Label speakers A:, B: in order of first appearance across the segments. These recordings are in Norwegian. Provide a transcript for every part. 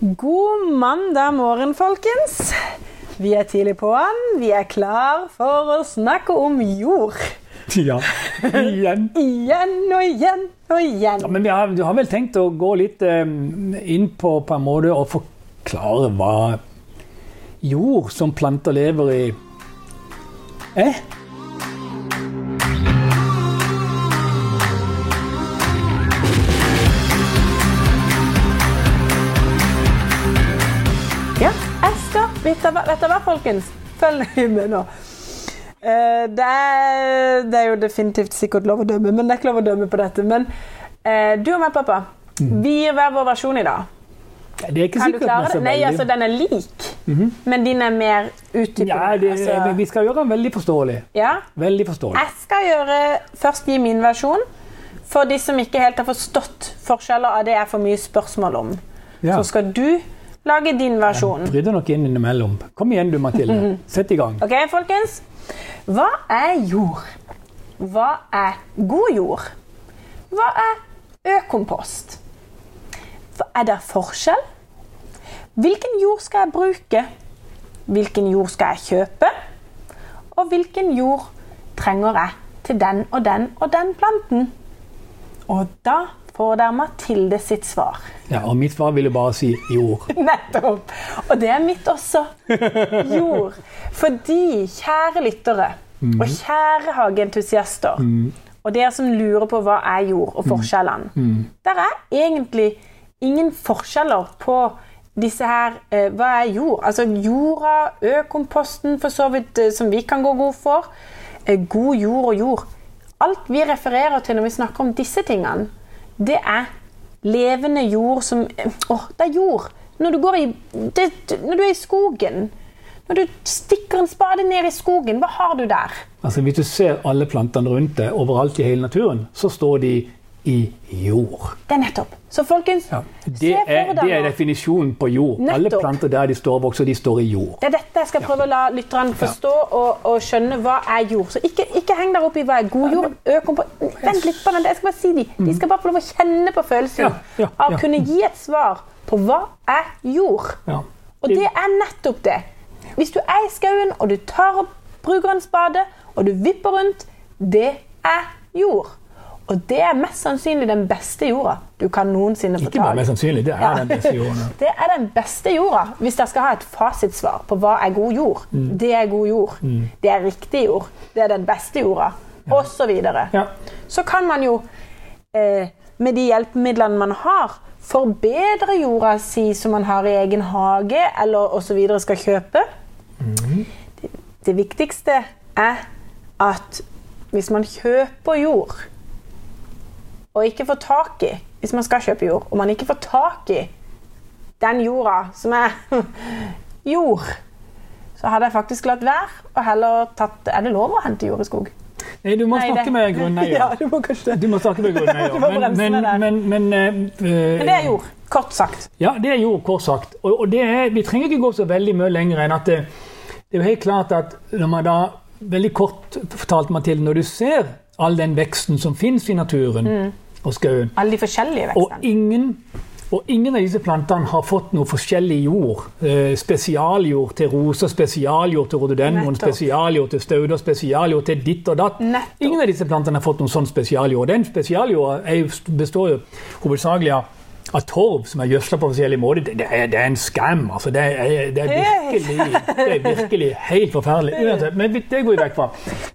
A: God mandag morgen, folkens. Vi er tidlig på'n. Vi er klar for å snakke om jord.
B: Ja, igjen.
A: Igjen og igjen og igjen.
B: Ja, men vi har, du har vel tenkt å gå litt eh, inn på, på en måte å forklare hva jord som planter lever i, er?
A: Ja, Vet dere hva, folkens? Følg nøye med nå. Eh, det, er, det er jo definitivt sikkert lov å dømme, men det er ikke lov å dømme på dette. Men eh, du og meg, pappa, vi gir hver vår versjon i dag.
B: Det er ikke
A: Kan
B: sikkert den er så?
A: Nei,
B: veldig-
A: altså den er lik, men din er mer utdypende.
B: ja, det,
A: altså,
B: Vi skal gjøre den veldig forståelig.
A: ja.
B: Veldig forståelig.
A: Jeg skal gjøre, først gi min versjon. For de som ikke helt har forstått forskjeller av det jeg får mye spørsmål om,
B: Ja.
A: så skal du lage din versjon.
B: Bryter nok inn innimellom. Kom igjen du, Mathilde. Sett i gang.
A: Ok, folkens? Hva er jord? Hva er god jord? Hva er økompost? Er det forskjell? Hvilken jord skal jeg bruke? Hvilken jord skal jeg kjøpe? Og hvilken jord trenger jeg til den og den og den planten? Og da får dere Mathilde sitt svar.
B: Ja, og mitt svar ville bare si jord.
A: Nettopp. Og det er mitt også. Jord. Fordi, kjære lyttere og kjære hageentusiaster, og dere som lurer på hva er jord og forskjellene Der er egentlig ingen forskjeller på disse her eh, Hva er jord? Altså jorda, økomposten, for så vidt, eh, som vi kan gå god for. Eh, god jord og jord. Alt vi refererer til når vi snakker om disse tingene, det er levende jord som Åh, det er jord! Når du, går i, det, når du er i skogen, når du stikker en spade ned i skogen, hva har du der?
B: Altså Hvis du ser alle plantene rundt deg overalt i hele naturen, så står de i jord.
A: Det er nettopp. Så folkens,
B: Ja.
A: se
B: Det, er,
A: for
B: det er definisjonen på jord. Alle planter der de står, vokser, de står i jord.
A: Det er dette jeg skal prøve å la lytterne forstå og, og skjønne hva er jord. Så ikke, ikke heng der opp i hva er god jord. Økompo Vent litt på den. Jeg skal bare si de. De skal bare få lov å kjenne på følelsen
B: Ja, ja,
A: av
B: ja.
A: å kunne gi et svar på hva er jord.
B: Ja.
A: Og det er nettopp det. Hvis du er i skauen, og du tar opp bruker en spade, og du vipper rundt, det er jord. Og det er mest sannsynlig den beste jorda du kan noensinne få
B: Ikke bare mest sannsynlig, det er
A: Ja.
B: den beste jorda.
A: Det er den beste jorda, hvis dere skal ha et fasitsvar på hva er god jord.
B: Mm.
A: Det er god jord. Det er riktig jord. Det er den beste jorda. Og så videre.
B: Ja.
A: Så kan man jo, eh, med de hjelpemidlene man har, forbedre jorda si som man har i egen hage, eller osv. skal kjøpe. Det, det viktigste er at hvis man kjøper jord, og ikke får tak i Hvis man skal kjøpe jord, og man ikke får tak i den jorda som er jord, så hadde jeg faktisk latt være og heller tatt Er det lov å hente jord i skog?
B: Nei, du må
A: Nei,
B: snakke
A: det-
B: med grunneier.
A: Ja, du må kanskje.
B: Du må snakke med grunneier. Men, men, men, men, uh,
A: Men det er jord. Kort sagt.
B: Ja, det er jord, kort sagt. Og, og det er, vi trenger ikke gå så veldig mye lenger enn at det, det er jo helt klart at når man da Veldig kort fortalte Mathilde, når du ser all den veksten som finnes i naturen og skauen,
A: Alle de forskjellige
B: og
A: vekstene.
B: ingen, og ingen av disse plantene har fått noe forskjellig jord. Eh, spesialjord til roser, spesialjord til rhododendron, spesialjord til stauder, spesialjord til ditt og datt.
A: Nettopp.
B: Ingen av disse plantene har fått noen sånn spesialjord. Den spesialjorda består jo hovedsakelig av av torv som er gjødsla på forskjellige måter. Det, det, er, det er en skam. altså. Det er, det er, virkelig, det er virkelig helt forferdelig. Men det går vi vekk fra.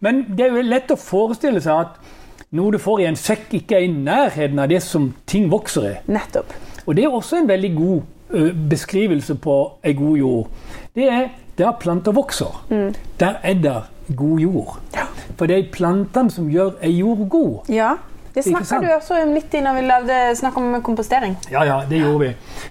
B: Men det er jo lett å forestille seg at noe du får i en sekk, ikke er i nærheten av det som ting vokser i.
A: Nettopp.
B: Og det er også en veldig god ø, beskrivelse på ei god jord. Det er der planter vokser. Der er det god jord. For det er plantene som gjør ei jord god.
A: Ja. Det snakka du også om litt i når vi lagde snakk om kompostering.
B: Ja, ja, det gjorde vi.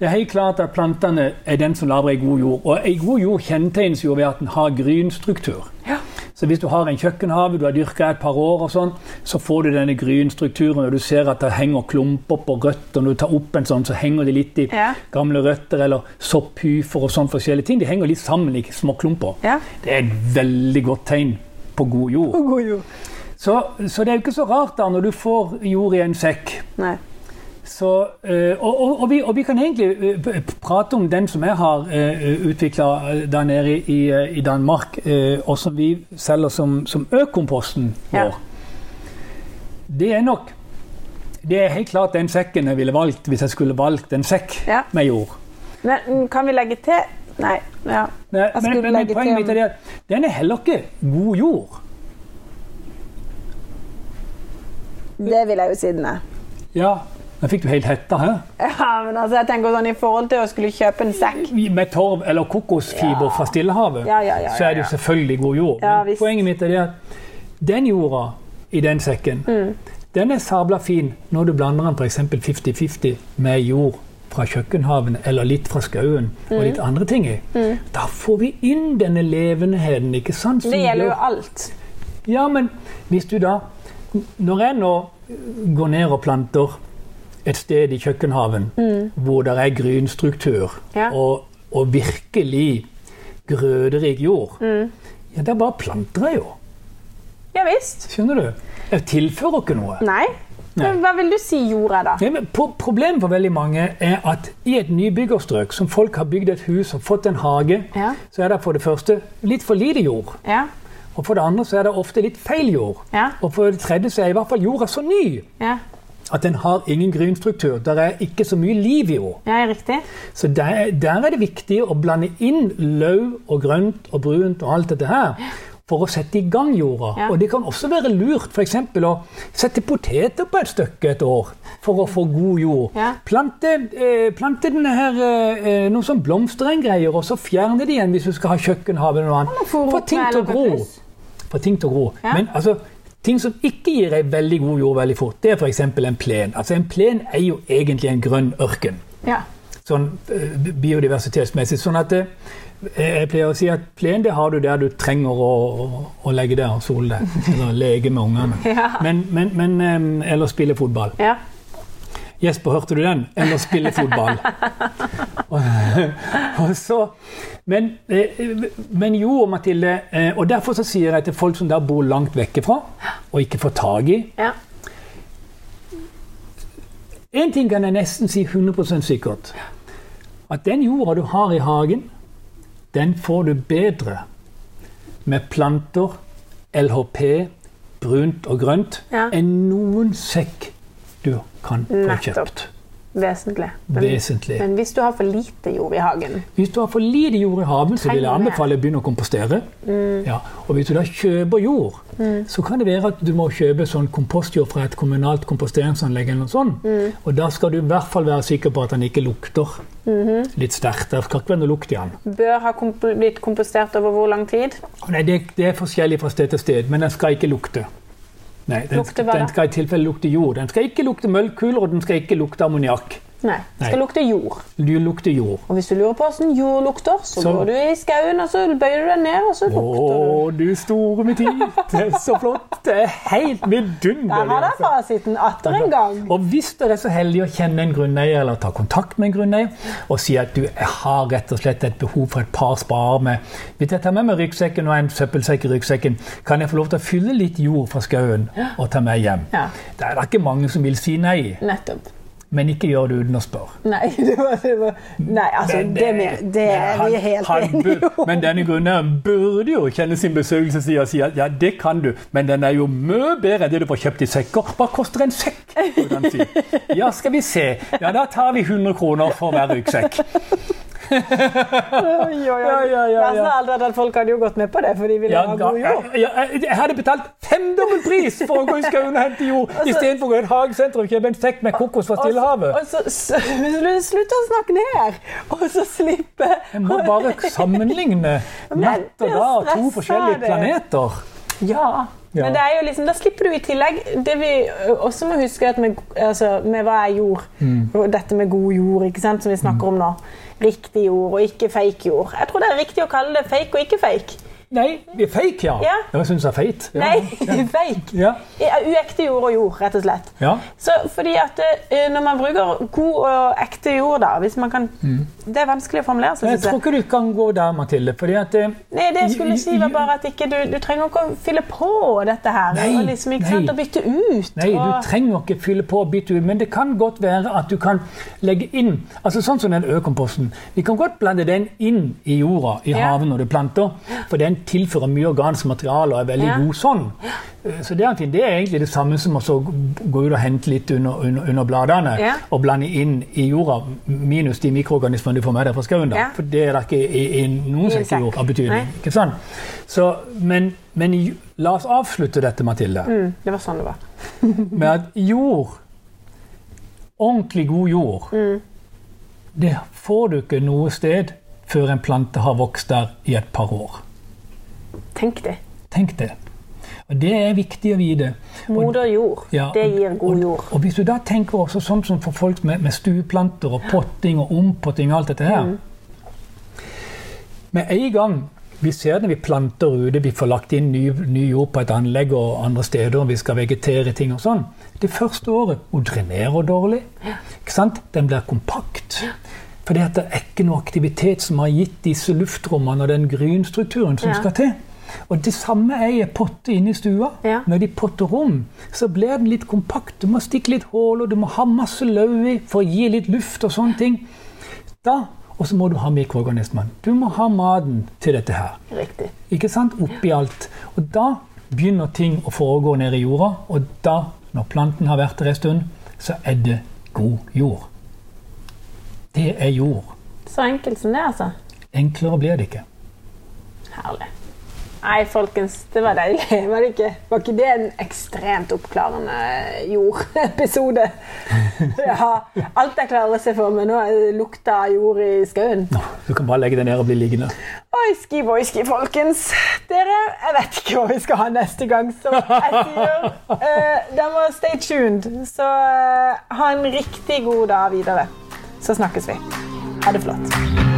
B: Det er helt klart at plantene er den som lager ei god jord. Og ei god jord kjennetegnes jo ved at den har grynstruktur. Så hvis du har en kjøkkenhave, du har dyrka et par år, og sånn, så får du denne grynstrukturen, og du ser at det henger klumper på røtter. Når du tar opp en sånn, så henger de litt i
A: Ja.
B: gamle røtter eller sopphyfer og sånn forskjellige ting. De henger litt sammen i små klumper.
A: Ja.
B: Det er et veldig godt tegn på god jord.
A: På God jord.
B: Så, så det er jo ikke så rart da når du får jord i en sekk.
A: Nei.
B: Så, eh, og, og, og, vi, og, vi, kan egentlig eh, prate om den som jeg har uh, utvikla der nede i, i Danmark, og som vi selger som, som økomposten vår. Ja. Det er nok Det er helt klart den sekken jeg ville valgt hvis jeg skulle valgt en sekk ja. med jord.
A: Men mm, kan vi legge til Nei. Ja.
B: Nei men, men, men poenget mitt er at den er heller ikke god jord.
A: Det vil jeg jo si den er.
B: Ja, nå fikk du helt hetta her.
A: Ja, men altså, jeg tenker sånn I forhold til å skulle kjøpe en sekk
B: Med torv eller kokosfiber ja. fra Stillehavet,
A: ja, ja,
B: så er det jo selvfølgelig god jord. Men poenget mitt er det at den jorda i den sekken, mm. den er sabla fin når du blander den f.eks. 50-50 med jord fra kjøkkenhaven eller litt fra skauen mm. og litt andre ting i. Mm. Da får vi inn denne levendeheden. ikke sant?
A: det gjelder jo alt.
B: Ja, men hvis du da Når jeg nå går ned og planter et sted i kjøkkenhaven mm. hvor det er grynstruktur ja. og, og, virkelig grøderik jord, mm. ja, da bare planter jeg jo.
A: Ja visst.
B: Skjønner du? Jeg tilfører ikke noe.
A: Nei. Nei. Hva vil du si jord er, da?
B: Ja, problemet for veldig mange er at i et nybyggerstrøk som folk har bygd et hus og fått en hage, ja. så er det for det første litt for lite jord. Ja. Og for det andre så er det ofte litt feil jord. Og for det tredje så er i hvert fall jorda så ny at den har ingen grynstruktur. Der er ikke så mye liv i henne.
A: Ja, riktig. Så
B: der, der, er det viktig å blande inn løv og grønt og brunt og alt dette her. For å sette i gang jorda. Ja. Og det kan også være lurt f.eks. å sette poteter på et stykke et år for å få god jord. Ja. Plante, eh, plante denne her, eh, noen sånn blomsterengreier, og så fjerne det igjen hvis du skal ha kjøkkenhave eller noe annet. Få ting til å gro. For ting til å gro. Men altså, Ting som ikke gir ei veldig god jord veldig fort, det er f.eks. en plen. Altså En plen er jo egentlig en grønn ørken. Ja. Sånn uh, biodiversitetsmessig. Sånn at det, eh, jeg pleier å si at plen det har du der du trenger å, å, å legge der og sole deg. Eller leke med ungene. Ja. Men, men, men um, Eller spille fotball. Ja. Jesper, hørte du den? Eller spille fotball. og så, men, eh, men, jo, Mathilde, eh, og derfor så sier jeg til folk som der bor langt vekke fra, og ikke får tak i ja. En ting kan jeg nesten si 100% sikkert. At den jorda du har i hagen, den får du bedre med planter, LHP, brunt og grønt, ja. enn noen sekk du kan få kjøpt.
A: Vesentlig. Men,
B: Vesentlig.
A: men hvis du har for lite jord i hagen
B: Hvis du har for lite jord i hagen, så vil jeg anbefale å begynne å kompostere. Mm. Ja, og hvis du da kjøper jord, mm. så kan det være at du må kjøpe sånn kompostjord fra et kommunalt komposteringsanlegg. eller noe sånt. Mm. Og da skal du i hvert fall være sikker på at den ikke lukter -hmm. litt sterkt. Det skal ikke være noe lukt i den.
A: Bør ha komp blitt kompostert over hvor lang tid?
B: Nei, det, det er forskjellig fra sted til sted, men den skal ikke lukte. Nei, den, den, skal i tilfelle lukte jord. Den skal ikke lukte møllkuler, og den skal ikke lukte ammoniakk.
A: Nei, Det skal lukte jord.
B: Du lukter jord.
A: Og hvis du lurer på hvordan jord lukter, så, så. går du i skauen og så bøyer du deg ned, og så lukter du.
B: Å, du store min tid. Det er så flott. Det er helt vidunderlig.
A: Der har dere altså. fasiten atter en gang.
B: Og hvis dere er så heldige å kjenne en grunneier, eller ta kontakt med en grunneier, og si at du har rett og slett et behov for et par sparer med Hvis jeg tar med meg ryggsekken og en søppelsekk i ryggsekken, kan jeg få lov til å fylle litt jord fra skauen og ta med hjem? Ja. Det er ikke mange som vil si nei.
A: Nettopp.
B: Men ikke gjør det uten å spørre.
A: Nei, det var, det var, nei altså, det, det, det er vi helt enige
B: om. Men denne grunneieren burde jo kjenne sin besøkelsestid og si at ja, det kan du, men den er jo mye bedre enn det du får kjøpt i sekker. Hva koster en sekk? Ja, skal vi se. Ja, da tar vi 100 kroner for hver ryggsekk
A: oi, oi, oi. Ja, ja, ja, aldri at folk hadde jo gått med på det, for de ville ha god jord.
B: jeg hadde betalt femdobbel pris for å gå i skauen og hente jord, altså, istedenfor å gå i et hagesenter og kjøpe en sekk med kokos fra Stillehavet.
A: Og så, Slutt å snakke ned, og så slippe
B: Jeg må bare sammenligne natt og dag, to forskjellige planeter.
A: Ja. Ja. Men det er jo liksom, da slipper du i tillegg Det vi også må huske at med, altså, med hva er jord, mm. dette med god jord, ikke sant, som vi snakker mm. om nå riktig jord og ikke fake jord. Jeg tror det er riktig å kalle det fake og ikke fake.
B: Nei, vi fake, ja.
A: Ja.
B: Jeg syns jeg er feit. Ja.
A: Nei, fake.
B: Ja.
A: Uekte jord og jord, rett og slett.
B: Ja.
A: Så fordi at eh, Når man bruker god og ekte jord, da hvis man kan, Det er vanskelig å formulere seg.
B: Jeg tror ikke du kan gå der, Mathilde. fordi at eh,
A: Nei, det jeg skulle si var bare at ikke du, du trenger ikke å fylle på dette her.
B: Nei,
A: og liksom, ikke sant,
B: nei.
A: og bytte ut.
B: Nei, du trenger ikke fylle på og bytte ut, men det kan godt være at du kan legge inn altså Sånn som den økomposten. Vi kan godt blande den inn i jorda, i haven når du planter, for den tilfører mye organisk materiale og er veldig
A: Ja.
B: god sånn. Eh, Så det er, det er egentlig det samme som å gå ut og hente litt under, under, under bladene
A: Ja.
B: og blande inn i jorda, minus de mikroorganismene du får med deg fra skauen.
A: Ja.
B: For det er det ikke i, i noen sektor av betydning. Ikke sant? Så, men, men la oss avslutte dette, Mathilde
A: mm, det var sånn det var.
B: med at jord, ordentlig god jord, det får du ikke noe sted før en plante har vokst der i et par år.
A: Tenk det.
B: Tenk det. Og Det er viktig å vite.
A: Moder jord.
B: Ja,
A: det gir god jord.
B: Og, og hvis du da tenker også sånn som for folk med, med stueplanter og potting og ompotting og alt dette her Med en gang vi ser det når vi planter ute, vi får lagt inn ny, ny jord på et anlegg og andre steder, og vi skal vegetere ting og sånn Det første året hun drenerer dårlig. ikke sant? Den blir kompakt. At det er ikke noe aktivitet som har gitt disse luftrommene og den grynstrukturen som
A: Ja.
B: skal til. Og Det samme er i en potte inne i stua.
A: Ja.
B: Når de potter rom, så blir den litt kompakt. Du må stikke litt hull, og du må ha masse løv i for å gi litt luft og sånne ting. Da, Og så må du ha mikroorganismen. Du må ha maten til dette her.
A: Riktig.
B: Ikke sant? Oppi alt. Og da begynner ting å foregå nede i jorda, og da, når planten har vært der en stund, så er det god jord. Det er jord.
A: Så enkelt som det, altså.
B: Enklere blir det ikke.
A: Herlig. Nei, folkens, det var deilig. Var det ikke, var ikke det en ekstremt oppklarende jordepisode? Ja, alt jeg klarer å se for meg nå, er lukta av jord i skauen.
B: Nå, du kan bare legge deg ned og bli liggende.
A: Oiski boiski, folkens. Dere, jeg vet ikke hva vi skal ha neste gang, så jeg sier uh, Da må stay tuned. Så uh, ha en riktig god dag videre. Så snakkes vi. Ha det flott.